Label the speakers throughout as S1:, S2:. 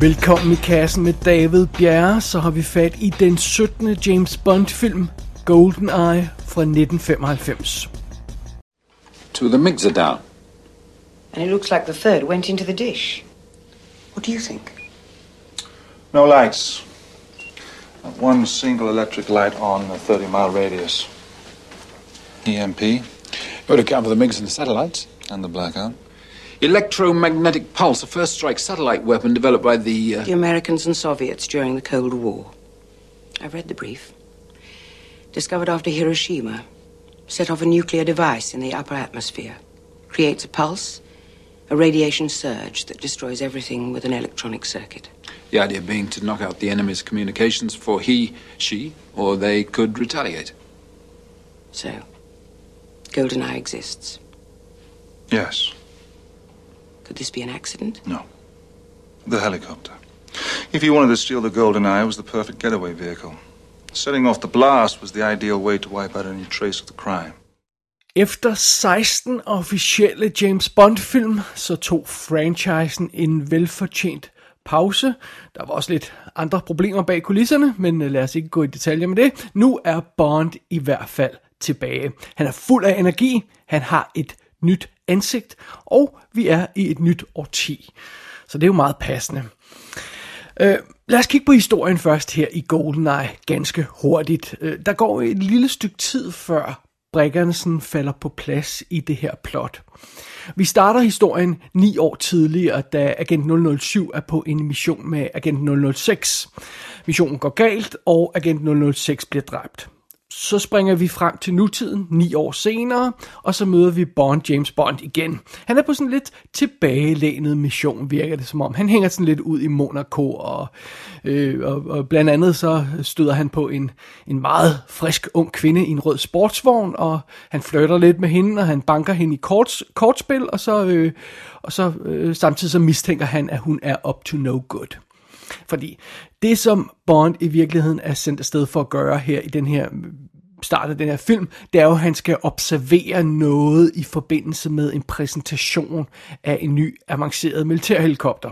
S1: Velkommen i kassen med David Bjerre, så har vi fat i den 17. James Bond-film, GoldenEye fra 1995.
S2: Two of the MiGs are down.
S3: And it looks like the third went into the dish. What do you think?
S4: No lights. Not one single electric light on a 30 mile radius. EMP
S2: You ought to account for the MiGs and the satellites.
S4: and the blackout.
S2: Electromagnetic pulse, a first strike satellite weapon developed by the. Uh...
S3: The Americans and Soviets during the Cold War. I read the brief. Discovered after Hiroshima. Set off a nuclear device in the upper atmosphere. Creates a pulse, a radiation surge that destroys everything with an electronic circuit.
S2: The idea being to knock out the enemy's communications for he, she, or they could retaliate.
S3: So, GoldenEye exists.
S4: Yes.
S3: Could this be an accident?
S4: No. The helicopter. If you wanted to steal the Golden Eye, it was the perfect getaway vehicle. Setting off the blast was the ideal way to wipe out any trace of the crime.
S1: Efter 16 officielle James Bond-film, så tog franchisen en velfortjent pause. Der var også lidt andre problemer bag kulisserne, men øh, lad os ikke gå i detaljer med det. Nu er Bond i hvert fald tilbage. Han er fuld af energi, han har et nyt ansigt, og vi er i et nyt årti. Så det er jo meget passende. Øh, lad os kigge på historien først her i GoldenEye ganske hurtigt. Øh, der går et lille stykke tid før brikkerne sådan falder på plads i det her plot. Vi starter historien ni år tidligere, da Agent 007 er på en mission med Agent 006. Missionen går galt, og Agent 006 bliver dræbt. Så springer vi frem til nutiden, ni år senere, og så møder vi Bond, James Bond igen. Han er på sådan lidt tilbagelænet mission, virker det som om. Han hænger sådan lidt ud i Monaco, og, øh, og, og blandt andet så støder han på en, en meget frisk ung kvinde i en rød sportsvogn, og han flytter lidt med hende, og han banker hende i kort, kortspil, og så, øh, og så øh, samtidig så mistænker han, at hun er up to no good. Fordi det, som Bond i virkeligheden er sendt afsted for at gøre her i den her start af den her film, det er jo, at han skal observere noget i forbindelse med en præsentation af en ny avanceret militærhelikopter.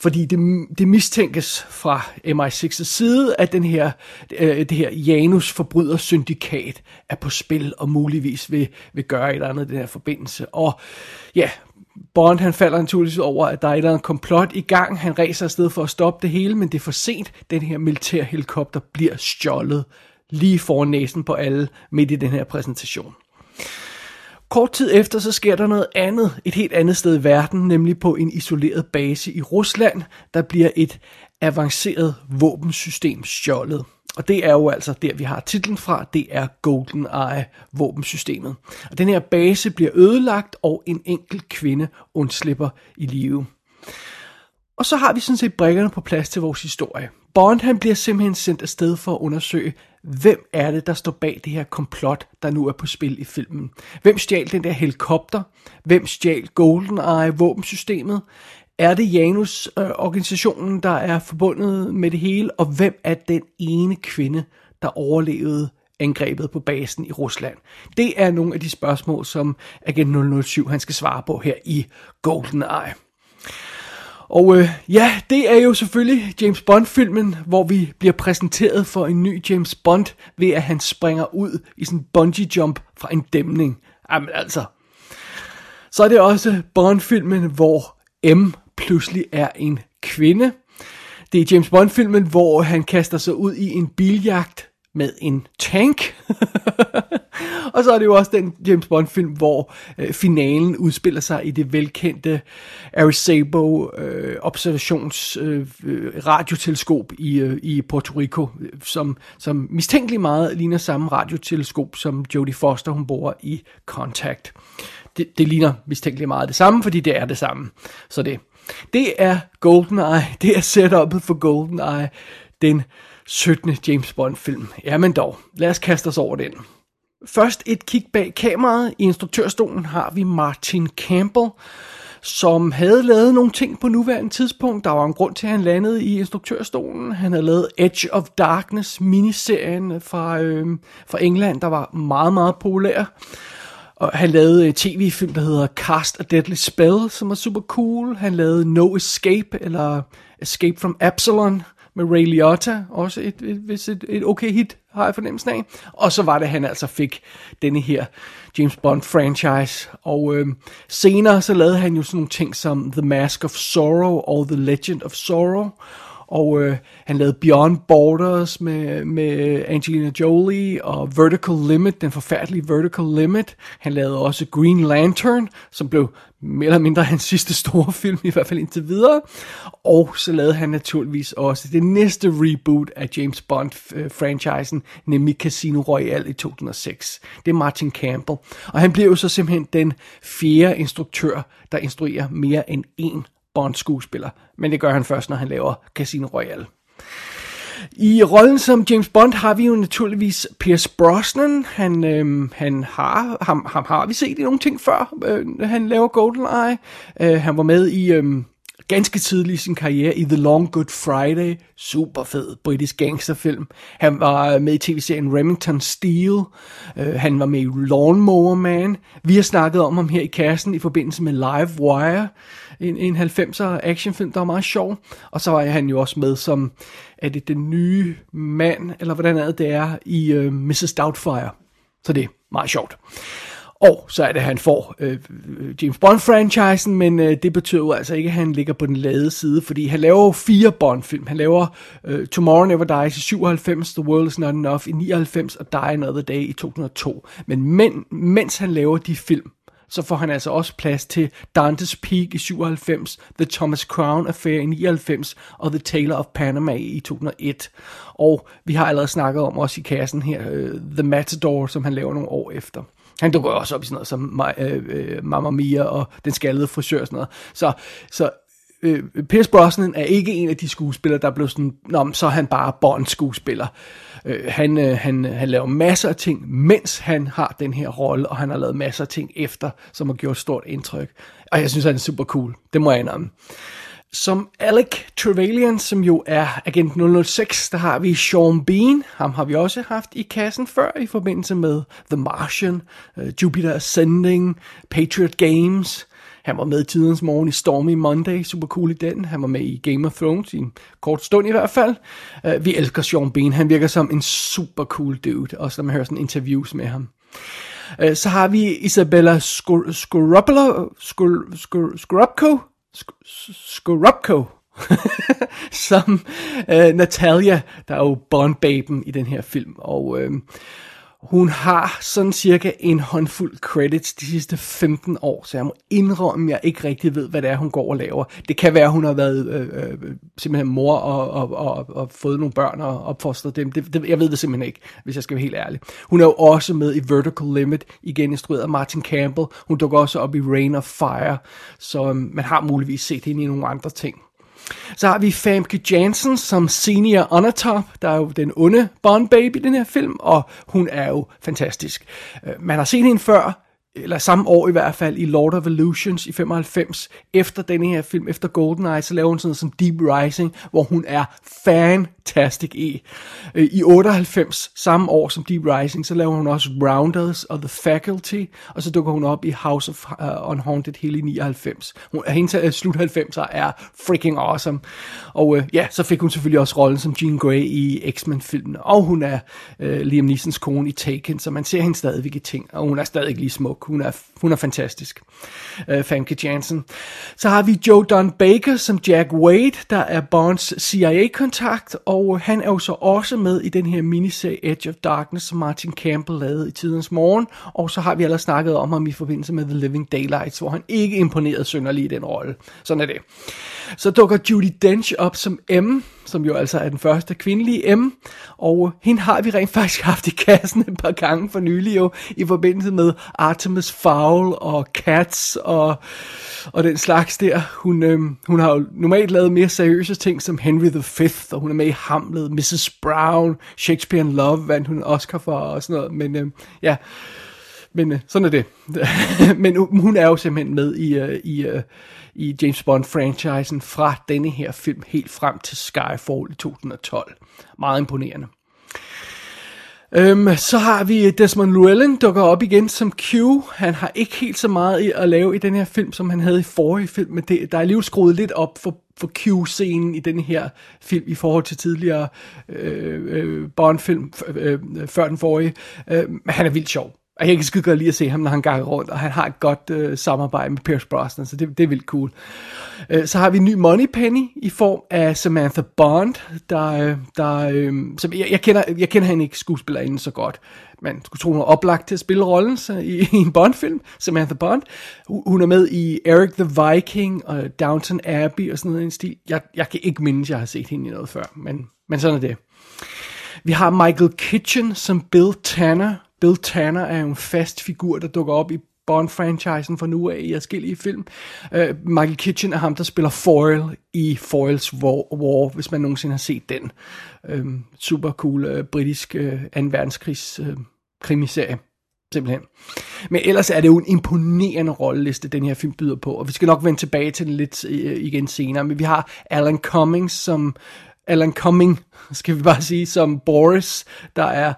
S1: Fordi det, det mistænkes fra MI6's side, at den her, øh, det her Janus forbryder syndikat er på spil og muligvis vil, vil gøre et eller andet i den her forbindelse. Og ja, Bond han falder naturligvis over, at der er et eller andet komplot i gang. Han rejser afsted for at stoppe det hele, men det er for sent. Den her militærhelikopter bliver stjålet lige foran næsen på alle midt i den her præsentation. Kort tid efter, så sker der noget andet, et helt andet sted i verden, nemlig på en isoleret base i Rusland, der bliver et avanceret våbensystem stjålet. Og det er jo altså der, vi har titlen fra, det er GoldenEye våbensystemet. Og den her base bliver ødelagt, og en enkelt kvinde undslipper i live. Og så har vi sådan set brækkerne på plads til vores historie. Bond han bliver simpelthen sendt afsted for at undersøge, hvem er det, der står bag det her komplot, der nu er på spil i filmen. Hvem stjal den der helikopter? Hvem stjal GoldenEye våbensystemet? Er det Janus-organisationen, øh, der er forbundet med det hele? Og hvem er den ene kvinde, der overlevede angrebet på basen i Rusland? Det er nogle af de spørgsmål, som Agent 007 han skal svare på her i GoldenEye. Og øh, ja, det er jo selvfølgelig James Bond-filmen, hvor vi bliver præsenteret for en ny James Bond, ved at han springer ud i sådan en bungee jump fra en dæmning. Jamen altså. Så er det også Bond-filmen, hvor M pludselig er en kvinde. Det er James Bond-filmen, hvor han kaster sig ud i en biljagt med en tank. og så er det jo også den James Bond-film, hvor øh, finalen udspiller sig i det velkendte Arecibo øh, observations øh, øh, radioteleskop i, øh, i Puerto Rico, øh, som, som mistænkeligt meget ligner samme radioteleskop, som Jodie Foster hun bor i Contact. Det, det ligner mistænkeligt meget det samme, fordi det er det samme. Så det, det er GoldenEye, det er setupet for GoldenEye, den 17. James Bond film. Jamen dog, lad os kaste os over den. Først et kig bag kameraet. I instruktørstolen har vi Martin Campbell, som havde lavet nogle ting på nuværende tidspunkt. Der var en grund til, at han landede i instruktørstolen. Han havde lavet Edge of Darkness, miniserien fra, øh, fra England, der var meget, meget populær. Og han lavede et tv-film, der hedder Cast a Deadly Spell, som var super cool. Han lavede No Escape, eller Escape from Absalon med Ray Liotta, også et, et, et, et okay hit, har jeg fornemmelsen af. Og så var det, at han altså fik denne her James Bond franchise. Og øh, senere så lavede han jo sådan nogle ting som The Mask of Sorrow og The Legend of Sorrow. Og øh, han lavede Beyond Borders med, med Angelina Jolie og Vertical Limit, den forfærdelige Vertical Limit. Han lavede også Green Lantern, som blev mere eller mindre hans sidste store film, i hvert fald indtil videre. Og så lavede han naturligvis også det næste reboot af James Bond-franchisen, øh, nemlig Casino Royale i 2006. Det er Martin Campbell. Og han blev jo så simpelthen den fjerde instruktør, der instruerer mere end én Bond-skuespiller. Men det gør han først, når han laver Casino Royale. I rollen som James Bond har vi jo naturligvis Pierce Brosnan. Han, øh, han har, ham, ham har vi set i nogle ting før. Øh, han laver GoldenEye. Øh, han var med i Øh, ganske tidlig i sin karriere i The Long Good Friday. Super fed britisk gangsterfilm. Han var med i tv-serien Remington Steel. Øh, han var med i Lawnmower Man. Vi har snakket om ham her i kassen i forbindelse med Live Wire en, en 90'er actionfilm, der var meget sjov. Og så var han jo også med som, er det den nye mand, eller hvordan er det, det er, i uh, øh, Mrs. Doubtfire. Så det er meget sjovt. Og så er det, at han får øh, øh, James Bond-franchisen, men øh, det betyder jo altså ikke, at han ligger på den lade side, fordi han laver jo fire Bond-film. Han laver øh, Tomorrow Never Dies i 97, The World Is Not Enough i 99 og Die Another Day i 2002. Men men mens han laver de film, så får han altså også plads til Dante's Peak i 97, The Thomas Crown Affair i 99 og The Tailor of Panama i 2001. Og vi har allerede snakket om også i kassen her, uh, The Matador, som han laver nogle år efter. Han dukker også op i sådan noget som øh, øh, Mamma Mia og Den skaldede frisør og sådan noget. Så, så øh, Pierce Brosnan er ikke en af de skuespillere, der blev sådan, Nå, så er han bare Bond-skuespiller. Øh, han, øh, han, han laver masser af ting, mens han har den her rolle, og han har lavet masser af ting efter, som har gjort stort indtryk. Og jeg synes, han er super cool. Det må jeg indrømme. Som Alec Trevelyan, som jo er agent 006, der har vi Sean Bean. Ham har vi også haft i kassen før i forbindelse med The Martian, uh, Jupiter Ascending, Patriot Games. Han var med i tidens morgen i Stormy Monday, super cool i den. Han var med i Game of Thrones i en kort stund i hvert fald. Uh, vi elsker Sean Bean, han virker som en super cool dude, også når man hører sådan interviews med ham. Uh, så har vi Isabella Scorupco, Skor- Skorupko, som øh, Natalia, der er jo Bond-baben i den her film. Og øh, hun har sådan cirka en håndfuld credits de sidste 15 år, så jeg må indrømme, at jeg ikke rigtig ved, hvad det er, hun går og laver. Det kan være, at hun har været øh, øh, simpelthen mor og, og, og, og fået nogle børn og opfostret dem. Det, det, jeg ved det simpelthen ikke, hvis jeg skal være helt ærlig. Hun er jo også med i Vertical Limit, igen instrueret af Martin Campbell. Hun dukker også op i Rain of Fire, så øh, man har muligvis set hende i nogle andre ting. Så har vi Famke Janssen som senior undertop, der er jo den onde Bond Baby i den her film, og hun er jo fantastisk. Øh, man har set hende før, eller samme år i hvert fald, i Lord of Illusions i 95, efter denne her film, efter GoldenEye, så laver hun sådan noget som Deep Rising, hvor hun er fantastic i. Øh, I 98, samme år som Deep Rising, så laver hun også Rounders og The Faculty, og så dukker hun op i House of uh, Unhaunted hele i 99. Hun, hendes uh, øh, slut 90'er er freaking awesome. Og uh, ja, så fik hun selvfølgelig også rollen som Jean Grey i X-Men-filmen, og hun er uh, Liam Neesons kone i Taken, så man ser hende stadigvæk i ting, og hun er stadig lige smuk. Hun er, hun er fantastisk. Uh, Famke Jansen. Så har vi Joe Don Baker som Jack Wade, der er Bonds CIA-kontakt, og han er jo så også med i den her miniserie Edge of Darkness, som Martin Campbell lavede i tidens morgen, og så har vi allerede snakket om ham i forbindelse med The Living Daylights, hvor han ikke imponerede synderligt i den rolle. Sådan er det. Så dukker Judy Dench op som M, som jo altså er den første kvindelige M, og hende har vi rent faktisk haft i kassen et par gange for nylig jo, i forbindelse med Artemis Fowl og Cats og, og den slags der. Hun, øh, hun har jo normalt lavet mere seriøse ting som Henry V, og hun er med i Hamlet, Mrs. Brown, Shakespeare in Love vandt hun Oscar for og sådan noget, men øh, ja, men øh, sådan er det. men øh, hun er jo simpelthen med i, øh, i øh, i James Bond-franchisen fra denne her film helt frem til Skyfall i 2012. Meget imponerende. Øhm, så har vi øh, Desmond Llewellyn dukker op igen som Q. Han har ikke helt så meget at lave i den her film, som han havde i forrige film, men det, der er alligevel skruet lidt op for, for Q-scenen i den her film i forhold til tidligere øh, øh, Bond-film øh, før den forrige. Øh, han er vildt sjov. Og jeg kan skide godt lide at se ham, når han ganger rundt, og han har et godt øh, samarbejde med Pierce Brosnan, så det, det er vildt cool. Øh, så har vi en ny Money Penny i form af Samantha Bond, der, øh, der øh, som jeg, jeg, kender, jeg kender hende ikke skuespillerinde så godt. Man skulle tro, hun er oplagt til at spille rollen så, i, i en Bond-film, Samantha Bond. Hun er med i Eric the Viking og Downton Abbey og sådan noget i en stil. Jeg, jeg kan ikke mindes, at jeg har set hende i noget før, men, men sådan er det. Vi har Michael Kitchen som Bill Tanner, Bill Tanner er jo en fast figur, der dukker op i Bond-franchisen fra nu af i forskellige film. Uh, Michael Kitchen er ham, der spiller Foil i Foils War, War hvis man nogensinde har set den. Uh, super cool uh, britisk øh, uh, 2. verdenskrigs uh, krimiserie. Simpelthen. Men ellers er det jo en imponerende rolleliste, den her film byder på, og vi skal nok vende tilbage til den lidt uh, igen senere. Men vi har Alan Cummings som Alan Cumming, skal vi bare sige, som Boris, der er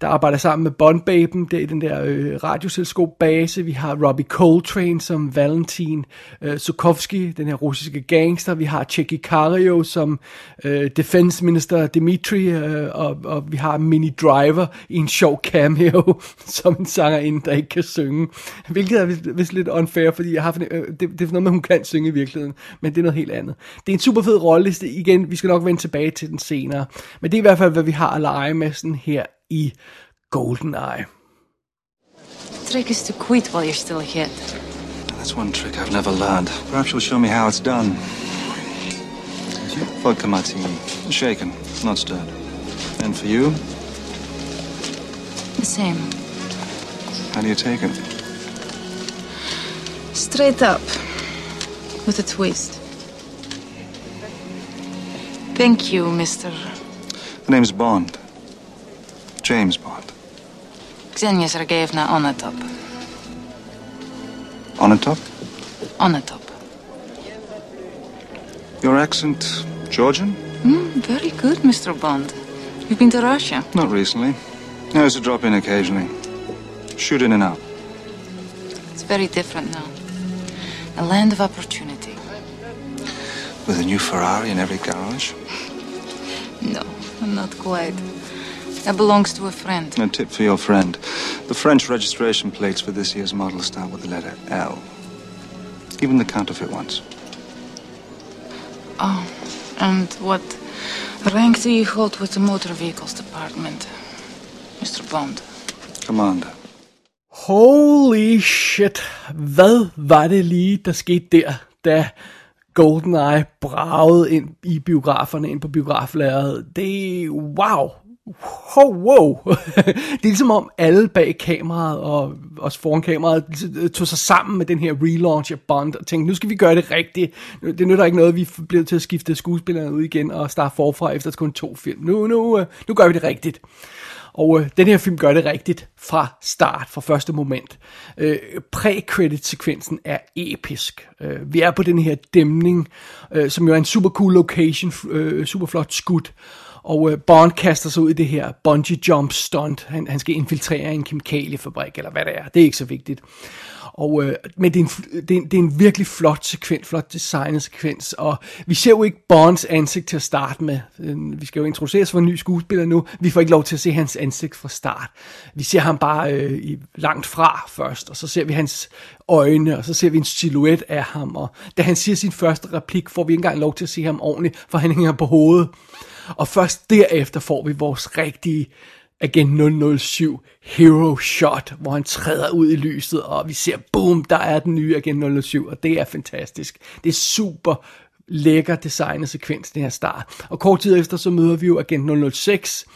S1: der arbejder sammen med Bondbaben, det er den der øh, radioselskab-base. Vi har Robbie Coltrane som Valentin øh, Sukovsky, den her russiske gangster. Vi har Checky Cario som øh, defense minister Dimitri, øh, og, og vi har Mini Driver i en sjov cameo som en sangerinde, der ikke kan synge. Hvilket er vist, vist lidt unfair, fordi jeg har, øh, det, det er noget med, hun kan synge i virkeligheden, men det er noget helt andet. Det er en super fed rolleliste. Igen, vi skal nok vende tilbage til den senere. Men det er i hvert fald, hvad vi har at lege med sådan her i GoldenEye.
S5: Trick is to quit while you're still ahead.
S4: That's one trick I've never learned. Perhaps you'll show me how it's done. Vodka martini. Shaken, not stirred. And for you,
S5: The same.
S4: how do you take it?
S5: Straight up. With a twist. Thank you, Mr.
S4: The name's Bond. James Bond.
S5: Xenia Sergeyevna Onatop.
S4: On a?
S5: Onatop.
S4: Your accent, Georgian?
S5: Mm, very good, Mr. Bond. You've been to Russia?
S4: Not recently. I used to drop in occasionally. Shoot in and out.
S5: It's very different now. A land of opportunity.
S4: With a new Ferrari in every garage.
S5: No, not quite. That belongs to a friend.
S4: A tip for your friend. The French registration plates for this year's model start with the letter L. Even the counterfeit ones.
S5: Oh, and what rank do you hold with the motor vehicles department, Mr. Bond?
S4: Commander.
S1: Holy shit. Hvad var det lige, der skete der, da GoldenEye bragede ind i biograferne, ind på biograflæret. Det wow. Wow, wow. det er ligesom om alle bag kameraet og også foran kameraet ligesom, øh, tog sig sammen med den her relaunch af Bond og tænkte, nu skal vi gøre det rigtigt. Det nytter ikke noget, vi bliver til at skifte skuespillerne ud igen og starte forfra efter kun to film. Nu, nu, øh, nu gør vi det rigtigt. Og øh, den her film gør det rigtigt fra start, fra første moment. Øh, Pre-credit-sekvensen er episk. Øh, vi er på den her dæmning, øh, som jo er en super cool location, øh, super flot skud. Og øh, Bond kaster sig ud i det her bungee jump stunt. Han, han skal infiltrere en kemikaliefabrik, eller hvad det er. Det er ikke så vigtigt. Og, øh, men det er, en, det, er en, det er en virkelig flot sekvens, flot designet sekvens. Og vi ser jo ikke Bonds ansigt til at starte med. Øh, vi skal jo introduceres for en ny skuespiller nu. Vi får ikke lov til at se hans ansigt fra start. Vi ser ham bare øh, i, langt fra først, og så ser vi hans øjne, og så ser vi en silhuet af ham. Og da han siger sin første replik, får vi ikke engang lov til at se ham ordentligt, for han hænger på hovedet. Og først derefter får vi vores rigtige Agent 007 Hero Shot, hvor han træder ud i lyset, og vi ser, boom, der er den nye Agent 007, og det er fantastisk. Det er super lækker designet sekvens, den her start. Og kort tid efter, så møder vi jo Agent 006,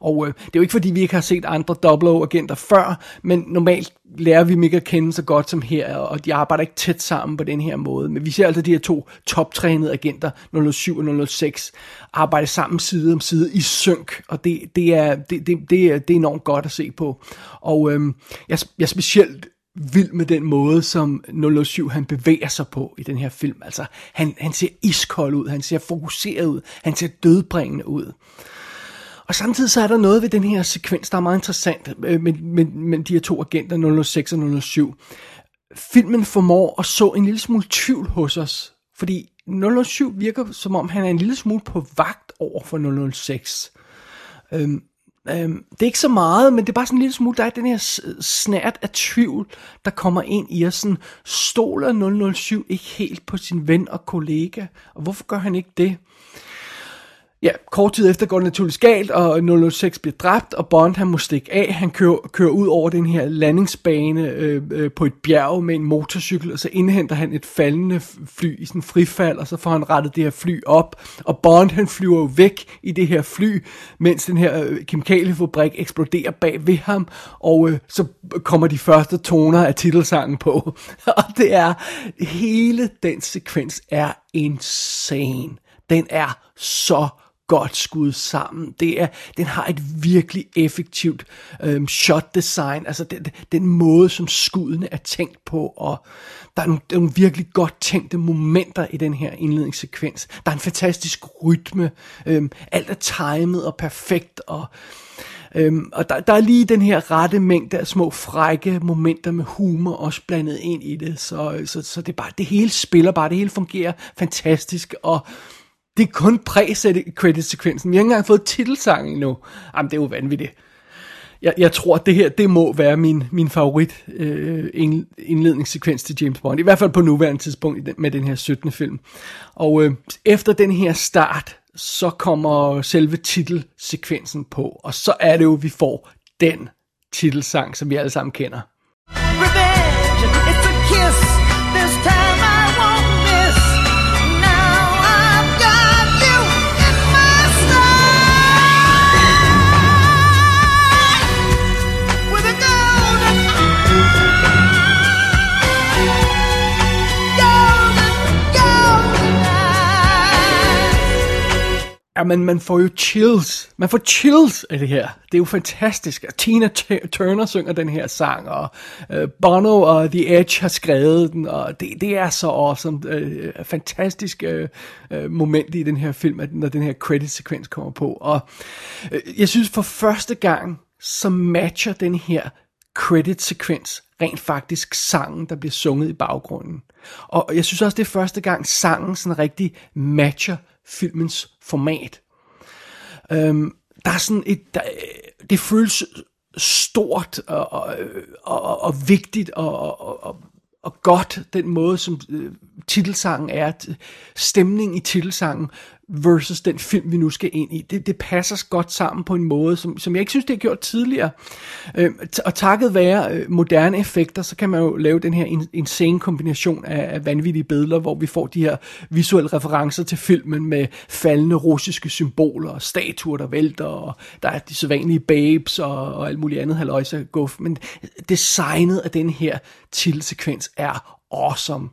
S1: og øh, det er jo ikke fordi, vi ikke har set andre Double agenter før, men normalt lærer vi dem ikke at kende så godt som her, og de arbejder ikke tæt sammen på den her måde. Men vi ser altså de her to toptrænede agenter, 007 og 006, arbejde sammen side om side i synk, og det, det, er, det, det, det, er, det er enormt godt at se på. Og øh, jeg, jeg er specielt vild med den måde, som 007 han bevæger sig på i den her film. Altså, han, han ser iskold ud, han ser fokuseret ud, han ser dødbringende ud. Og samtidig så er der noget ved den her sekvens, der er meget interessant øh, med, med, med de her to agenter, 006 og 007. Filmen formår at så en lille smule tvivl hos os, fordi 007 virker som om han er en lille smule på vagt over for 006. Øhm, øhm, det er ikke så meget, men det er bare sådan en lille smule, der er den her snært af tvivl, der kommer ind i os. Sådan, stoler 007 ikke helt på sin ven og kollega? Og hvorfor gør han ikke det? Ja, kort tid efter går det naturligvis galt, og 006 bliver dræbt, og Bond han må stikke af. Han kører, kører ud over den her landingsbane øh, øh, på et bjerg med en motorcykel, og så indhenter han et faldende fly i sådan frifald, og så får han rettet det her fly op. Og Bond han flyver jo væk i det her fly, mens den her øh, kemikaliefabrik eksploderer bag ved ham, og øh, så kommer de første toner af titelsangen på. og det er, hele den sekvens er insane. Den er så godt skudt sammen. Det er, den har et virkelig effektivt øhm, shot design, altså den, den måde, som skuddene er tænkt på, og der er, nogle, der er nogle virkelig godt tænkte momenter i den her indledningssekvens. Der er en fantastisk rytme, øhm, alt er timet og perfekt, og Øhm, og der, der er lige den her rette mængde af små frække momenter med humor også blandet ind i det, så, så, så det, bare, det hele spiller bare, det hele fungerer fantastisk, og det er kun præ-credit-sekvensen. Vi har ikke engang fået titelsangen endnu. Jamen, det er jo vanvittigt. Jeg, jeg tror, at det her, det må være min, min favorit øh, indledningssekvens til James Bond. I hvert fald på nuværende tidspunkt med den her 17. film. Og øh, efter den her start, så kommer selve titelsekvensen på. Og så er det jo, vi får den titelsang, som vi alle sammen kender. Revenge, Ja, men man får jo chills. Man får chills af det her. Det er jo fantastisk. Tina Turner synger den her sang, og øh, Bono og The Edge har skrevet den, og det, det er så awesome. Uh, fantastisk uh, moment i den her film, at, når den her credit-sekvens kommer på. Og jeg synes for første gang, så matcher den her credit-sekvens rent faktisk sangen, der bliver sunget i baggrunden. Og jeg synes også, det er første gang, sangen sådan rigtig matcher filmens format. Øhm, der er sådan et, der, det føles stort og, og, og, og vigtigt og, og, og, og godt, den måde, som øh, titelsangen er, stemning i titelsangen, versus den film, vi nu skal ind i. Det, det passer godt sammen på en måde, som, som jeg ikke synes, det har gjort tidligere. Øh, og takket være øh, moderne effekter, så kan man jo lave den her insane kombination af, af vanvittige billeder, hvor vi får de her visuelle referencer til filmen med faldende russiske symboler, og statuer, der vælter, og der er de sædvanlige babes og, og alt muligt andet haløjse guf. Men designet af den her titelsekvens er awesome.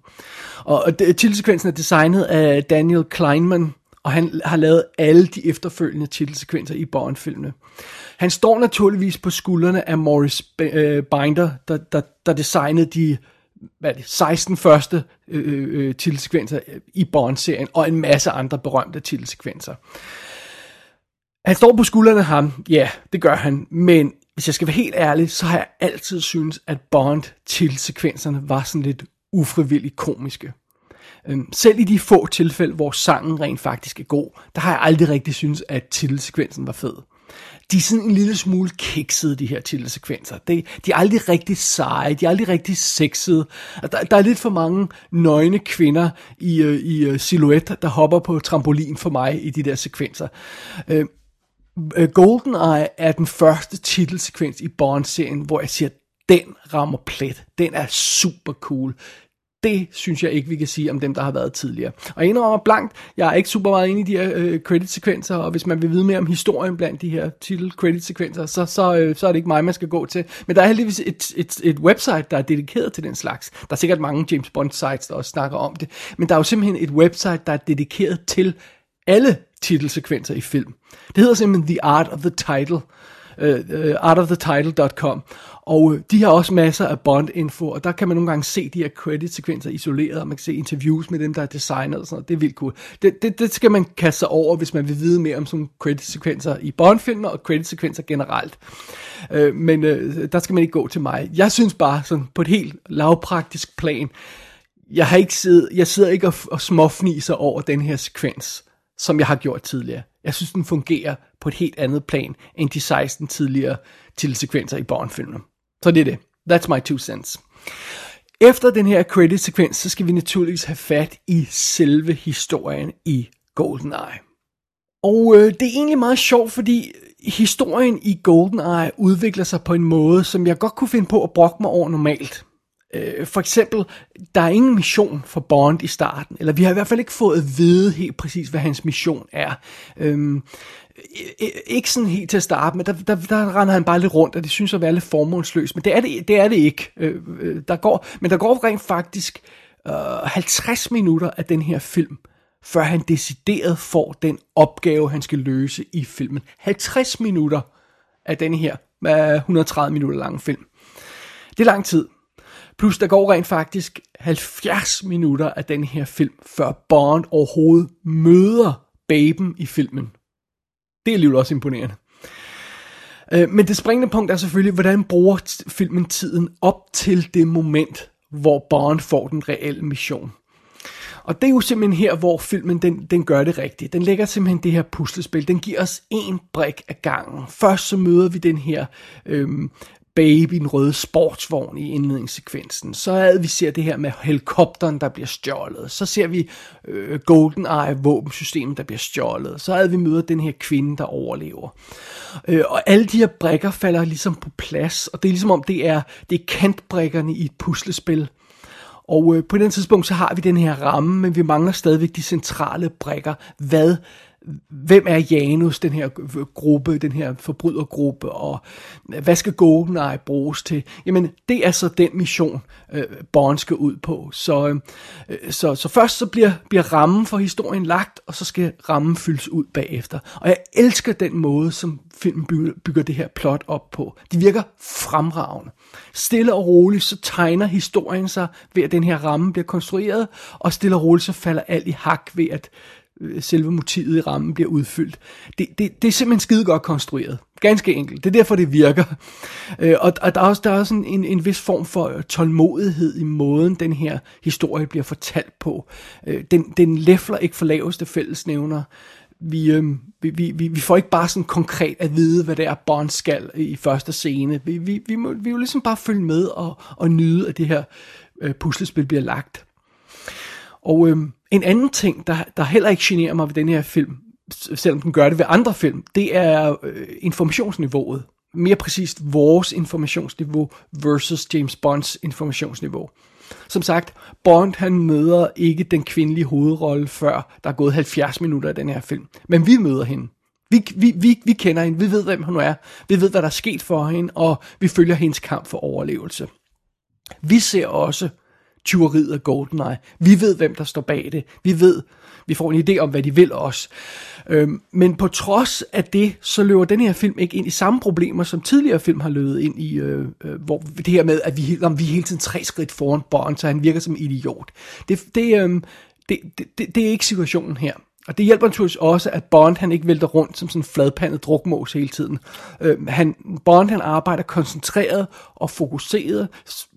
S1: Og øh, titelsekvensen er designet af Daniel Kleinman, og han har lavet alle de efterfølgende titelsekvenser i Bond-filmene. Han står naturligvis på skuldrene af Morris øh, Binder, der, der, der designede de hvad det, 16 første øh, øh, øh, titelsekvenser i Bond-serien, og en masse andre berømte titelsekvenser. Han står på skuldrene af ham, ja, det gør han, men hvis jeg skal være helt ærlig, så har jeg altid syntes, at Bond-titelsekvenserne var sådan lidt ufrivilligt komiske. Øhm, selv i de få tilfælde, hvor sangen rent faktisk er god, der har jeg aldrig rigtig synes, at titelsekvensen var fed. De er sådan en lille smule kiksede, de her titelsekvenser. De, de er aldrig rigtig seje, de er aldrig rigtig sexede. Der, der er lidt for mange nøgne kvinder i, øh, i øh, silhuet, der hopper på trampolin for mig i de der sekvenser. Uh, GoldenEye er den første titelsekvens i Bond-serien, hvor jeg siger, den rammer plet. Den er super cool. Det synes jeg ikke, vi kan sige om dem, der har været tidligere. Og jeg indrømmer blankt, jeg er ikke super meget inde i de her øh, credit-sekvenser, og hvis man vil vide mere om historien blandt de her titel-credit-sekvenser, så, så, øh, så er det ikke mig, man skal gå til. Men der er heldigvis et, et, et website, der er dedikeret til den slags. Der er sikkert mange James Bond-sites, der også snakker om det. Men der er jo simpelthen et website, der er dedikeret til alle titelsekvenser i film. Det hedder simpelthen The Art of the Title. uh, uh, og øh, de har også masser af Bond-info, og der kan man nogle gange se de her credit-sekvenser isoleret, og man kan se interviews med dem, der er designet og sådan noget. Det er vildt cool. Det, det, det skal man kaste sig over, hvis man vil vide mere om sådan credit-sekvenser i Bond-filmer og credit-sekvenser generelt. Øh, men øh, der skal man ikke gå til mig. Jeg synes bare, sådan på et helt lavpraktisk plan, jeg har ikke siddet, jeg sidder ikke og, og småfniser over den her sekvens, som jeg har gjort tidligere. Jeg synes, den fungerer på et helt andet plan, end de 16 tidligere titelsekvenser i Bond-filmen. Så det er det. That's my two cents. Efter den her credit-sekvens, så skal vi naturligvis have fat i selve historien i GoldenEye. Og øh, det er egentlig meget sjovt, fordi historien i GoldenEye udvikler sig på en måde, som jeg godt kunne finde på at brokke mig over normalt. Øh, for eksempel, der er ingen mission for Bond i starten, eller vi har i hvert fald ikke fået at vide helt præcis, hvad hans mission er. Øhm, ikke sådan helt til at starte med, der, der, der render han bare lidt rundt, og det synes at være lidt formålsløst, men det er det, det, er det ikke. Øh, øh der går, men der går rent faktisk øh, 50 minutter af den her film, før han decideret får den opgave, han skal løse i filmen. 50 minutter af den her øh, 130 minutter lange film. Det er lang tid. Plus der går rent faktisk 70 minutter af den her film, før Bond overhovedet møder baben i filmen. Det er alligevel også imponerende. Øh, men det springende punkt er selvfølgelig, hvordan bruger filmen tiden op til det moment, hvor Bond får den reelle mission. Og det er jo simpelthen her, hvor filmen den, den gør det rigtigt. Den lægger simpelthen det her puslespil. Den giver os en brik af gangen. Først så møder vi den her øhm, baby i en røde sportsvogn i indledningssekvensen. Så havde vi ser det her med helikopteren, der bliver stjålet. Så ser vi øh, GoldenEye våbensystemet, der bliver stjålet. Så havde vi møder den her kvinde, der overlever. Øh, og alle de her brikker falder ligesom på plads, og det er ligesom om det er, det er kantbrækkerne i et puslespil. Og øh, på den tidspunkt så har vi den her ramme, men vi mangler stadigvæk de centrale brikker. Hvad hvem er Janus, den her gruppe, den her forbrydergruppe, og hvad skal GoldenEye bruges til? Jamen, det er så den mission, øh, Bond skal ud på. Så, øh, så, så først så bliver, bliver rammen for historien lagt, og så skal rammen fyldes ud bagefter. Og jeg elsker den måde, som filmen bygger, bygger det her plot op på. De virker fremragende. Stille og roligt, så tegner historien sig ved, at den her ramme bliver konstrueret, og stille og roligt, så falder alt i hak ved, at selve motivet i rammen bliver udfyldt. Det, det, det er simpelthen skide godt konstrueret. Ganske enkelt. Det er derfor, det virker. Øh, og, og der er også, der er også en, en, vis form for tålmodighed i måden, den her historie bliver fortalt på. Øh, den, den læfler ikke for laveste fællesnævner. Vi, øh, vi, vi, vi får ikke bare sådan konkret at vide, hvad det er, Bond skal i første scene. Vi, vi, vi, må, vi vil ligesom bare følge med og, og nyde, at det her øh, puslespil bliver lagt. Og øh, en anden ting, der, der heller ikke generer mig ved den her film, selvom den gør det ved andre film, det er øh, informationsniveauet. Mere præcist vores informationsniveau versus James Bonds informationsniveau. Som sagt, Bond han møder ikke den kvindelige hovedrolle, før der er gået 70 minutter af den her film. Men vi møder hende. Vi, vi, vi, vi kender hende, vi ved, hvem hun er, vi ved, hvad der er sket for hende, og vi følger hendes kamp for overlevelse. Vi ser også tyveriet af GoldenEye. Vi ved, hvem der står bag det. Vi ved, vi får en idé om, hvad de vil også. Øhm, men på trods af det, så løber den her film ikke ind i samme problemer, som tidligere film har løbet ind i, øh, øh, hvor det her med, at vi, om vi hele tiden tre skridt foran Bond, så han virker som en idiot. Det, det, øh, det, det, det er ikke situationen her. Og det hjælper naturligvis også, at Bond han ikke vælter rundt som sådan en fladpandet drukmås hele tiden. Øh, han, Bond han arbejder koncentreret og fokuseret,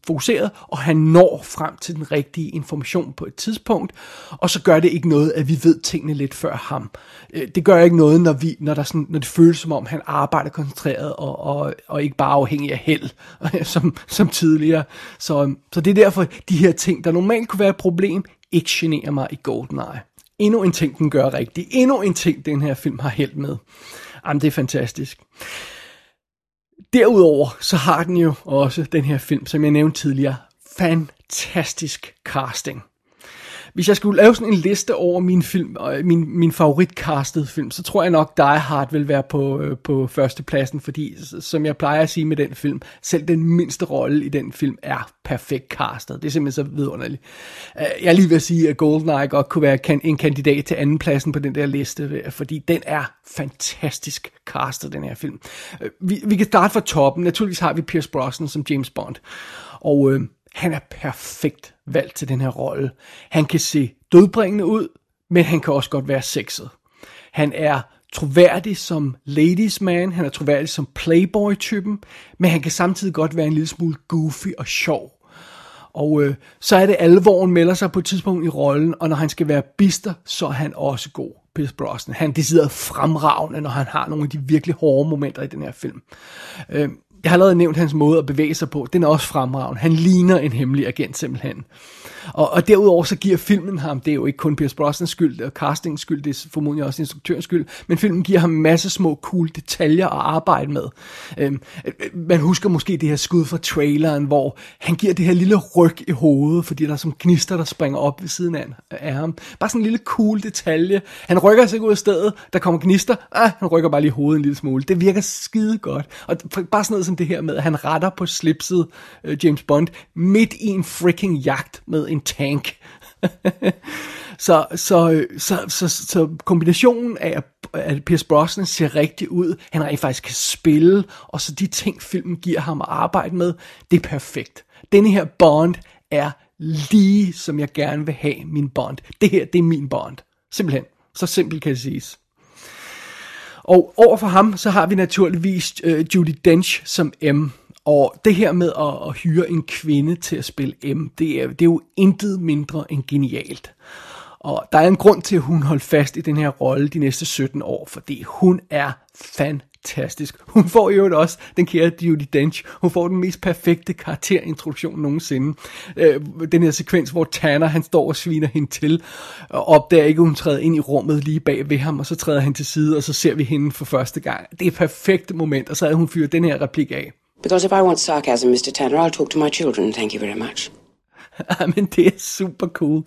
S1: fokuseret, og han når frem til den rigtige information på et tidspunkt, og så gør det ikke noget, at vi ved tingene lidt før ham. Øh, det gør ikke noget, når, vi, når, der sådan, når det føles som om, han arbejder koncentreret og, og, og ikke bare afhængig af held, som, som tidligere. Så, så det er derfor, de her ting, der normalt kunne være et problem, ikke generer mig i GoldenEye. Endnu en ting, den gør rigtigt. Endnu en ting, den her film har held med. Jamen, det er fantastisk. Derudover, så har den jo også den her film, som jeg nævnte tidligere, fantastisk casting. Hvis jeg skulle lave sådan en liste over min film, øh, min, min favoritcastede film, så tror jeg nok Die Hard vil være på, øh, på førstepladsen, fordi som jeg plejer at sige med den film, selv den mindste rolle i den film er perfekt castet. Det er simpelthen så vidunderligt. Øh, jeg er lige ved at sige, at GoldenEye godt kunne være en kandidat til andenpladsen på den der liste, øh, fordi den er fantastisk castet, den her film. Øh, vi, vi kan starte fra toppen. Naturligvis har vi Pierce Brosnan som James Bond. Og øh, han er perfekt valgt til den her rolle. Han kan se dødbringende ud, men han kan også godt være sexet. Han er troværdig som ladies man, han er troværdig som playboy-typen, men han kan samtidig godt være en lille smule goofy og sjov. Og øh, så er det alvoren melder sig på et tidspunkt i rollen, og når han skal være bister, så er han også god. Pierce Brosnan. Han er decideret fremragende, når han har nogle af de virkelig hårde momenter i den her film. Øh, jeg har allerede nævnt hans måde at bevæge sig på. Den er også fremragende. Han ligner en hemmelig agent simpelthen. Og, og derudover så giver filmen ham, det er jo ikke kun Pierce Brosnans skyld, og castings skyld, det er formodentlig også instruktørens skyld, men filmen giver ham en masse små cool detaljer at arbejde med. Øhm, man husker måske det her skud fra traileren, hvor han giver det her lille ryg i hovedet, fordi der er som gnister, der springer op ved siden af, af ham. Bare sådan en lille cool detalje. Han rykker sig ikke ud af stedet, der kommer gnister, ah, han rykker bare lige hovedet en lille smule. Det virker skide godt. Og bare sådan noget som det her med, at han retter på slipset øh, James Bond midt i en freaking jagt med en tank. så, så, øh, så, så, så kombinationen af, at Pierce Brosnan ser rigtig ud, han rent faktisk kan spille, og så de ting, filmen giver ham at arbejde med, det er perfekt. Denne her Bond er lige, som jeg gerne vil have min Bond. Det her, det er min Bond. Simpelthen. Så simpelt kan det siges. Og overfor ham, så har vi naturligvis øh, Judy Dench som M. Og det her med at, at hyre en kvinde til at spille M, det er, det er jo intet mindre end genialt. Og der er en grund til, at hun holdt fast i den her rolle de næste 17 år, fordi hun er fantastisk. Hun får jo også den kære Judy Dench. Hun får den mest perfekte karakterintroduktion nogensinde. Øh, den her sekvens, hvor Tanner han står og sviner hende til, og opdager ikke, at hun træder ind i rummet lige bag ved ham, og så træder han til side, og så ser vi hende for første gang. Det er et perfekt moment, og så havde hun fyret den her replik af.
S3: Because if I want sarcasm, Mr. Tanner, I'll talk to my children, thank you very much.
S1: Men det er super cool.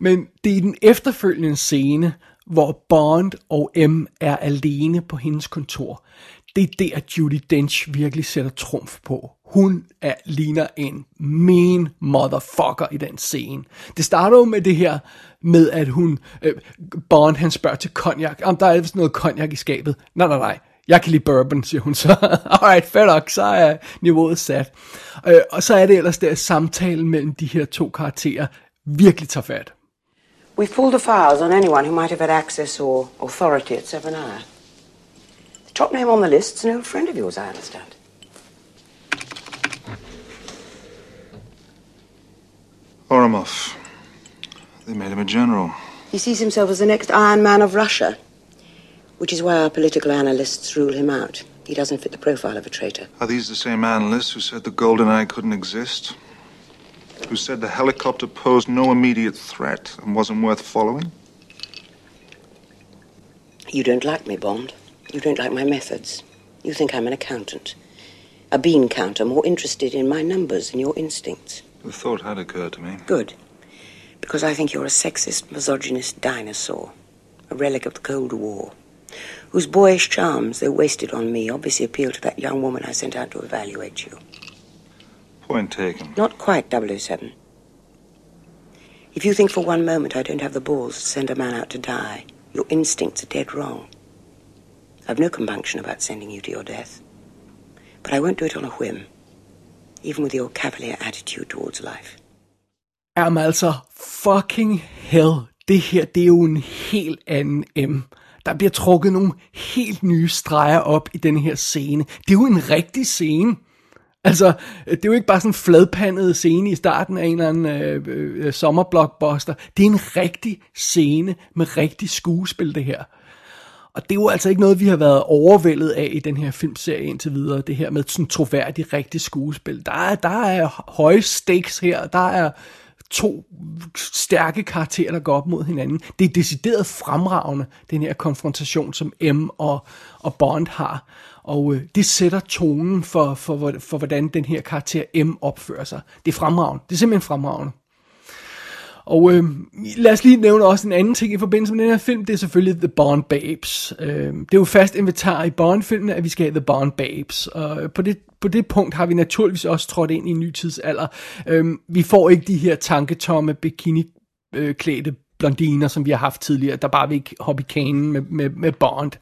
S1: Men det er i den efterfølgende scene, hvor Bond og M er alene på hendes kontor. Det er der, Judy Dench virkelig sætter trumf på. Hun er, ligner en mean motherfucker i den scene. Det starter jo med det her med, at hun, øh, Bond han spørger til cognac. Om der er vist noget cognac i skabet. Nej, nej, nej jeg kan lide bourbon, siger hun så. Alright, fair nok, så er niveauet sat. Øh, og så er det ellers der samtalen mellem de her to karakterer virkelig tager fat.
S3: We pulled the files on anyone who might have had access or authority at Seven Hour. The top name on the list is an old friend of yours, I understand.
S4: Oromov. They made him a general.
S3: He sees himself as the next Iron Man of Russia. Which is why our political analysts rule him out. He doesn't fit the profile of a traitor.
S4: Are these the same analysts who said the Golden Eye couldn't exist? Who said the helicopter posed no immediate threat and wasn't worth following?
S3: You don't like me, Bond. You don't like my methods. You think I'm an accountant. A bean counter more interested in my numbers than your instincts.
S4: The thought had occurred to me.
S3: Good. Because I think you're a sexist, misogynist dinosaur. A relic of the Cold War whose boyish charms, though wasted on me, obviously appeal to that young woman I sent out to evaluate you.
S4: Point taken.
S3: Not quite 007. If you think for one moment I don't have the balls to send a man out to die, your instincts are dead wrong. I've no compunction about sending you to your death. But I won't do it on a whim, even with your cavalier attitude towards life.
S1: Jamen altså, fucking hell, det her, det er jo en helt anden M. Der bliver trukket nogle helt nye streger op i den her scene. Det er jo en rigtig scene. Altså, det er jo ikke bare sådan en fladpandet scene i starten af en eller anden øh, øh, sommerblockbuster. Det er en rigtig scene med rigtig skuespil, det her. Og det er jo altså ikke noget, vi har været overvældet af i den her filmserie indtil videre. Det her med sådan troværdigt, rigtig skuespil. Der er, der er høje stakes her. Der er to stærke karakterer, der går op mod hinanden. Det er decideret fremragende, den her konfrontation, som M og, og Bond har. Og øh, det sætter tonen for, for, for, for, hvordan den her karakter M opfører sig. Det er fremragende. Det er simpelthen fremragende. Og øh, lad os lige nævne også en anden ting i forbindelse med den her film, det er selvfølgelig The Bond Babes. Øh, det er jo fast inventar i Bond-filmene, at vi skal have The Bond Babes. Og øh, på det, på det punkt har vi naturligvis også trådt ind i en ny tidsalder. Øh, vi får ikke de her tanketomme bikini-klædte øh, blondiner, som vi har haft tidligere, der bare vil ikke hoppe i kanen med, med, med Bond.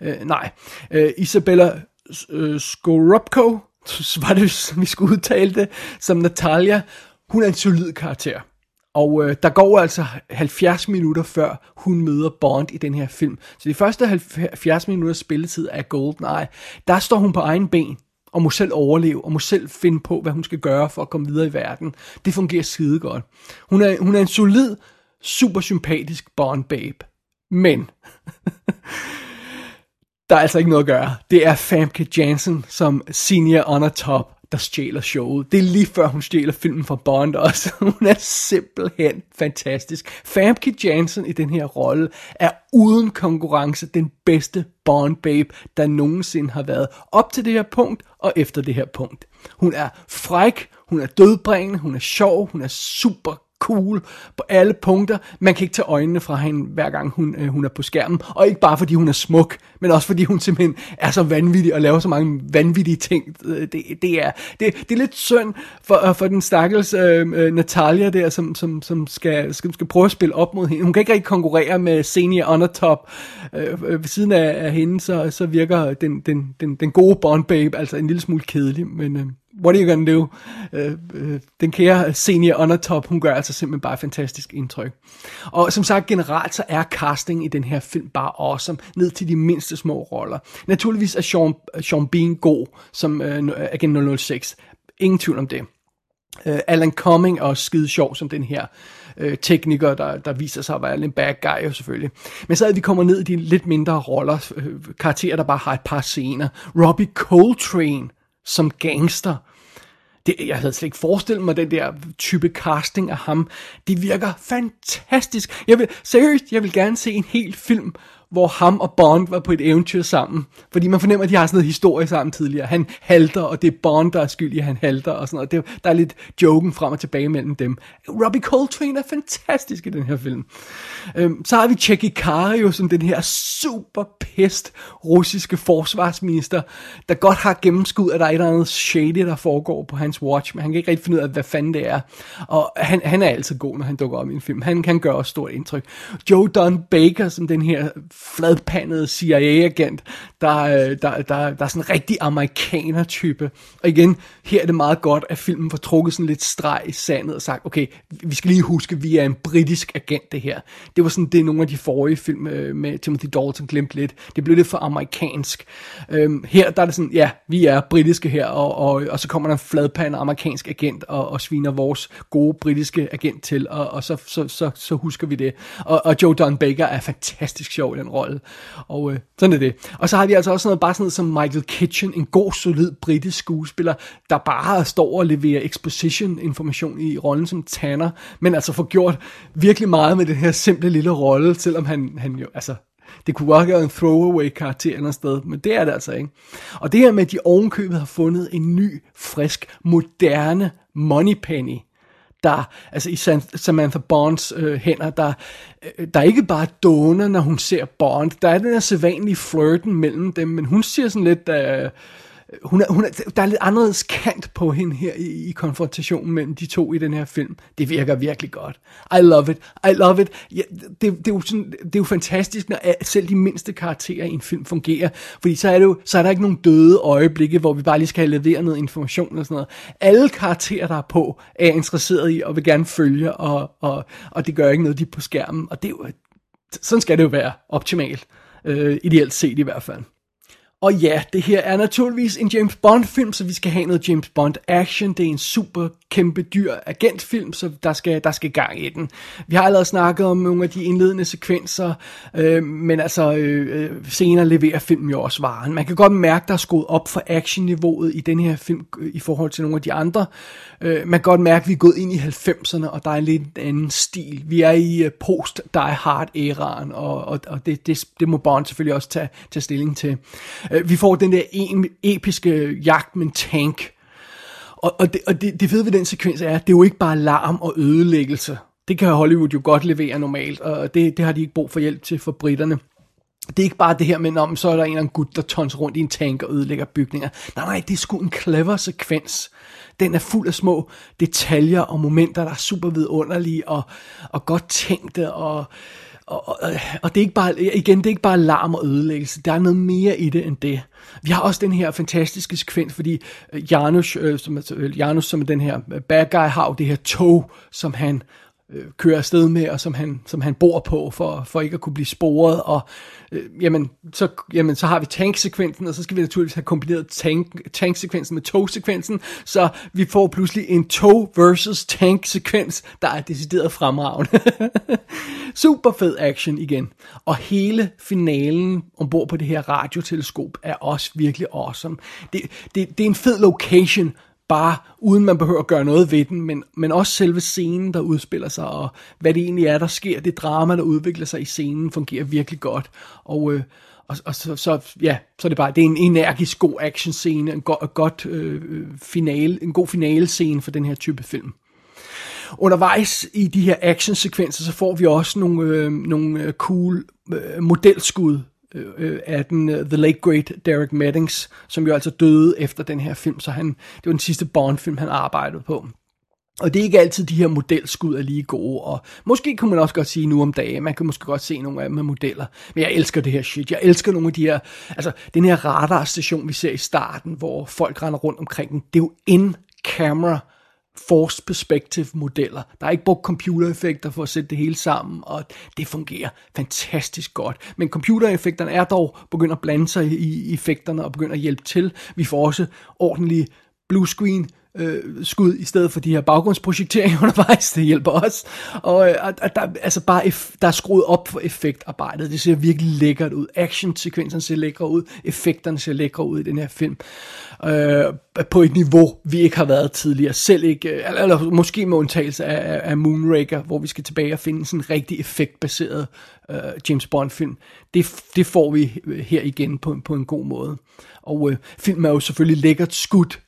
S1: Øh, nej. Øh, Isabella øh, Skorupko, var det, som vi skulle udtale det, som Natalia, hun er en solid karakter. Og øh, der går altså 70 minutter før hun møder Bond i den her film. Så de første 70 minutter spilletid af GoldenEye, der står hun på egen ben og må selv overleve, og må selv finde på, hvad hun skal gøre for at komme videre i verden. Det fungerer skide godt. Hun er, hun er en solid, super sympatisk Bond babe. Men, der er altså ikke noget at gøre. Det er Famke Janssen som senior on top der stjæler showet. Det er lige før hun stjæler filmen fra Bond også. Hun er simpelthen fantastisk. Famke Janssen i den her rolle er uden konkurrence den bedste Bond babe, der nogensinde har været. Op til det her punkt og efter det her punkt. Hun er fræk, hun er dødbringende, hun er sjov, hun er super cool på alle punkter. Man kan ikke tage øjnene fra hende, hver gang hun, øh, hun er på skærmen. Og ikke bare fordi hun er smuk, men også fordi hun simpelthen er så vanvittig og laver så mange vanvittige ting. Øh, det, det, er, det, det er lidt synd for, øh, for den stakkels øh, øh, Natalia der, som, som, som skal, skal, skal prøve at spille op mod hende. Hun kan ikke rigtig konkurrere med senior on top. Øh, ved siden af, af hende, så, så virker den, den, den, den gode Bond Babe altså en lille smule kedelig, men... Øh, what are you gonna do? Uh, uh, den kære senior undertop, hun gør altså simpelthen bare fantastisk indtryk. Og som sagt, generelt så er casting i den her film bare awesome, ned til de mindste små roller. Naturligvis er Sean, øh, Sean Bean god som uh, Agent 006. Ingen tvivl om det. Uh, Alan Cumming er også skide sjov som den her uh, tekniker, der, der viser sig at være en bad guy jo selvfølgelig. Men så er vi kommer ned i de lidt mindre roller, uh, karakterer, der bare har et par scener. Robbie Coltrane som gangster. Det, jeg havde slet ikke forestillet mig den der type casting af ham. Det virker fantastisk. Jeg vil, seriøst, jeg vil gerne se en hel film, hvor ham og Bond var på et eventyr sammen. Fordi man fornemmer, at de har sådan noget historie sammen tidligere. Han halter, og det er Bond, der er skyld i, at han halter og sådan noget. Det, der er lidt joken frem og tilbage mellem dem. Robbie Coltrane er fantastisk i den her film. Øhm, så har vi Checky Cario som den her super pest russiske forsvarsminister, der godt har gennemskud, at der er et eller andet shady, der foregår på hans watch, men han kan ikke rigtig finde ud af, hvad fanden det er. Og han, han er altid god, når han dukker op i en film. Han kan gøre også stort indtryk. Joe Don Baker som den her fladpandet CIA-agent, der, øh, der, der, der er sådan en rigtig amerikaner-type. Og igen, her er det meget godt, at filmen får trukket sådan lidt streg i sandet og sagt, okay, vi skal lige huske, at vi er en britisk agent, det her. Det var sådan, det nogle af de forrige film øh, med Timothy Dalton glemte lidt. Det blev lidt for amerikansk. Øhm, her der er det sådan, ja, vi er britiske her, og, og, og så kommer der en fladpandet amerikansk agent og, og sviner vores gode britiske agent til, og, og så, så, så, så husker vi det. Og, og Joe Don Baker er fantastisk sjov i den rolle. Og øh, sådan er det. Og så har vi altså også noget, bare sådan noget som Michael Kitchen, en god, solid britisk skuespiller, der bare står og leverer exposition-information i rollen som Tanner, men altså får gjort virkelig meget med den her simple lille rolle, selvom han, han jo, altså, det kunne godt være en throwaway karakter eller sted, men det er det altså ikke. Og det her med, at de ovenkøbet har fundet en ny, frisk, moderne Moneypenny, der, altså i Samantha Bonds øh, hænder, der, øh, der er ikke bare doner, når hun ser Bond. Der er den her sædvanlige flirten mellem dem, men hun siger sådan lidt, øh, hun er, hun er, der er lidt anderledes kant på hende her i, i konfrontationen mellem de to i den her film. Det virker virkelig godt. I love it. I love it. Ja, det, det, er jo sådan, det er jo fantastisk, når selv de mindste karakterer i en film fungerer. Fordi så er, det jo, så er der ikke nogen døde øjeblikke, hvor vi bare lige skal levere noget information og sådan noget. Alle karakterer, der er på, er interesseret i og vil gerne følge, og, og, og det gør ikke noget, de er på skærmen. Og det er jo, sådan skal det jo være optimalt. Øh, ideelt set i hvert fald. Og ja, det her er naturligvis en James Bond film, så vi skal have noget James Bond action. Det er en super kæmpe dyr agentfilm, så der skal, der skal gang i den. Vi har allerede snakket om nogle af de indledende sekvenser, øh, men altså øh, øh senere leverer filmen jo også varen. Man kan godt mærke, der er skruet op for actionniveauet i den her film øh, i forhold til nogle af de andre. Øh, man kan godt mærke, at vi er gået ind i 90'erne, og der er en lidt anden stil. Vi er i øh, post-Die Hard-æraen, og, og, og det, det, det må Bond selvfølgelig også tage, tage stilling til. Øh, vi får den der en, episke jagt med en tank, og, og, det, og det, det fede ved den sekvens er, at det er jo ikke bare larm og ødelæggelse. Det kan Hollywood jo godt levere normalt, og det, det har de ikke brug for hjælp til for britterne. Det er ikke bare det her med, om så er der en eller anden gut, der tons rundt i en tank og ødelægger bygninger. Nej, nej, det er sgu en clever sekvens. Den er fuld af små detaljer og momenter, der er super vidunderlige og, og godt tænkte og og, og, øh, og det er ikke bare, igen, det er ikke bare larm og ødelæggelse. Der er noget mere i det end det. Vi har også den her fantastiske sekvens, fordi øh, Janus, øh, som, øh, Janus, som er den her øh, bad guy, har jo det her tog, som han øh, kører afsted med, og som han, som han bor på, for, for ikke at kunne blive sporet, og øh, jamen, så, jamen, så har vi tanksekvensen, og så skal vi naturligvis have kombineret tank, tanksekvensen med togsekvensen, så vi får pludselig en tog versus tanksekvens, der er decideret fremragende. Super fed action igen. Og hele finalen ombord på det her radioteleskop er også virkelig awesome. Det, det, det er en fed location, bare uden man behøver at gøre noget ved den, men, men også selve scenen, der udspiller sig, og hvad det egentlig er, der sker, det drama, der udvikler sig i scenen, fungerer virkelig godt. Og, øh, og, og så, så, ja, så er det bare, det er en energisk god action scene, en, go, godt øh, øh, finale, en god finale scene for den her type film. Undervejs i de her actionsekvenser, så får vi også nogle, øh, nogle øh, cool øh, modelskud Øh, øh, af den uh, The Late Great Derek Meddings, som jo altså døde efter den her film, så han, det var den sidste Bond-film, han arbejdede på. Og det er ikke altid, de her modelskud er lige gode, og måske kunne man også godt sige nu om dagen, man kan måske godt se nogle af dem med modeller, men jeg elsker det her shit, jeg elsker nogle af de her, altså den her radarstation, vi ser i starten, hvor folk render rundt omkring den, det er jo in-camera force perspective modeller. Der er ikke brugt computereffekter for at sætte det hele sammen, og det fungerer fantastisk godt. Men computereffekterne er dog begyndt at blande sig i effekterne og begynder at hjælpe til. Vi får også ordentlige blue screen øh, skud i stedet for de her baggrundsprojekteringer undervejs, det hjælper os. Og øh, at der, altså bare eff, der er skruet op for effektarbejdet. Det ser virkelig lækkert ud. Actionsekvensen ser lækre ud. Effekterne ser lækre ud i den her film. Øh, på et niveau, vi ikke har været tidligere. Selv ikke, øh, eller, eller måske med undtagelse af, af Moonraker, hvor vi skal tilbage og finde sådan en rigtig effektbaseret øh, James Bond film. Det, det får vi øh, her igen på, på en god måde. Og øh, filmen er jo selvfølgelig lækkert skudt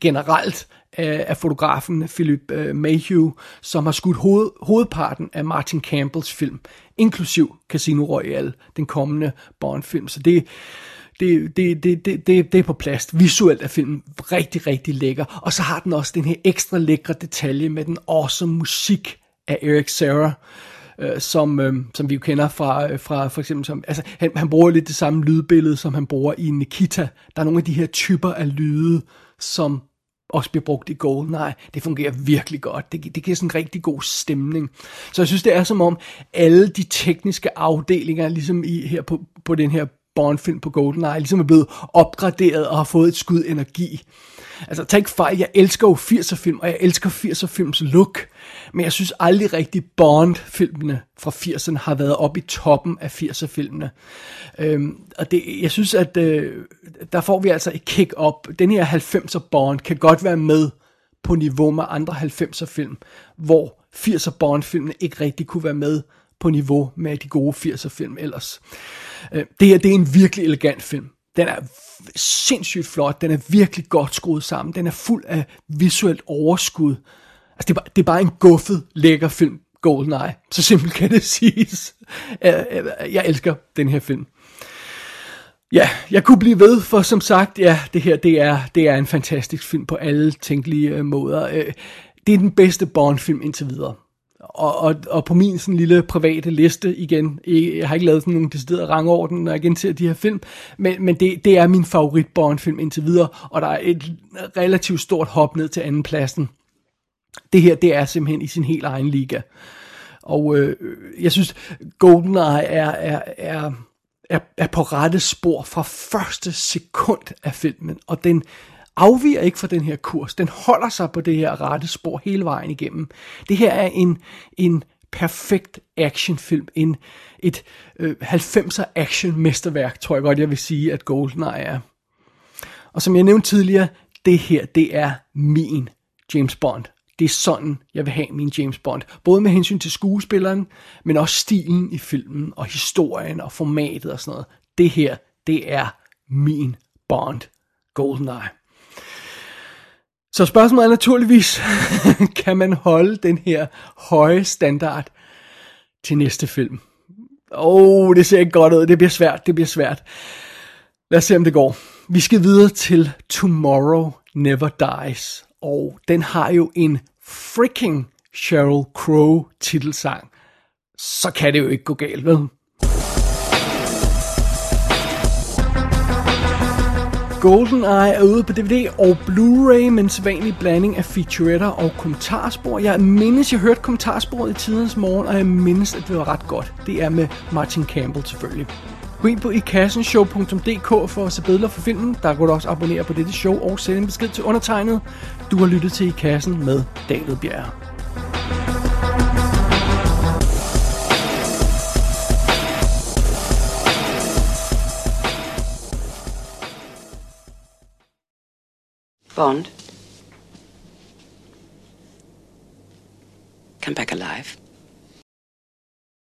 S1: generelt af, af fotografen Philip øh, Mayhew, som har skudt hoved, hovedparten af Martin Campbells film, inklusiv Casino Royale, den kommende Bond-film. Så det, det, det, det, det, det, det er på plads. Visuelt er filmen rigtig, rigtig lækker. Og så har den også den her ekstra lækre detalje med den awesome musik af Eric Serra, øh, som, øh, som vi jo kender fra, øh, fra for eksempel, som, altså, han, han bruger lidt det samme lydbillede, som han bruger i Nikita. Der er nogle af de her typer af lyde, som også bliver brugt i GoldenEye. Det fungerer virkelig godt. Det, det giver sådan en rigtig god stemning. Så jeg synes, det er som om alle de tekniske afdelinger, ligesom i, her på, på den her Bond-film på GoldenEye, ligesom er blevet opgraderet og har fået et skud energi. Altså, tag ikke fejl, jeg elsker jo 80'er-film, og jeg elsker 80'er-films look, men jeg synes aldrig rigtig Bond-filmene fra 80'erne har været oppe i toppen af 80'er-filmene. Øhm, og det, jeg synes, at øh, der får vi altså et kick op. Den her 90'er Bond kan godt være med på niveau med andre 90'er-film, hvor 80'er Bond-filmene ikke rigtig kunne være med på niveau med de gode 80'er-film ellers. Øh, det her, det er en virkelig elegant film. Den er sindssygt flot, den er virkelig godt skruet sammen, den er fuld af visuelt overskud. Altså, det er bare, det er bare en guffet, lækker film, GoldenEye. Så simpelt kan det siges. Jeg elsker den her film. Ja, jeg kunne blive ved, for som sagt, ja, det her, det er, det er en fantastisk film på alle tænkelige øh, måder. Øh, det er den bedste Bond-film indtil videre og, og, og på min sådan lille private liste igen, jeg har ikke lavet sådan nogen decideret rangorden, når jeg genser de her film, men, men det, det er min favorit Bond-film indtil videre, og der er et relativt stort hop ned til anden pladsen. Det her, det er simpelthen i sin helt egen liga. Og øh, jeg synes, GoldenEye er, er, er, er, er på rette spor fra første sekund af filmen, og den afviger ikke fra den her kurs. Den holder sig på det her rette spor hele vejen igennem. Det her er en, en perfekt actionfilm. En, et øh, 90'er action mesterværk, tror jeg godt, jeg vil sige, at GoldenEye er. Og som jeg nævnte tidligere, det her, det er min James Bond. Det er sådan, jeg vil have min James Bond. Både med hensyn til skuespilleren, men også stilen i filmen, og historien, og formatet og sådan noget. Det her, det er min Bond. GoldenEye. Så spørgsmålet er naturligvis, kan man holde den her høje standard til næste film? Åh, oh, det ser ikke godt ud. Det bliver svært, det bliver svært. Lad os se, om det går. Vi skal videre til Tomorrow Never Dies. Og den har jo en freaking Sheryl Crow titelsang. Så kan det jo ikke gå galt, vel? GoldenEye er ude på DVD og Blu-ray med en sædvanlig blanding af featuretter og kommentarspor. Jeg mindes, jeg hørte kommentarsporet i tidens morgen, og jeg mindes, at det var ret godt. Det er med Martin Campbell selvfølgelig. Gå ind på ikassenshow.dk for at se billeder for filmen. Der kan du også abonnere på dette show og sende en besked til undertegnet. Du har lyttet til I Kassen med David Bjerre.
S3: Bond. Come back alive.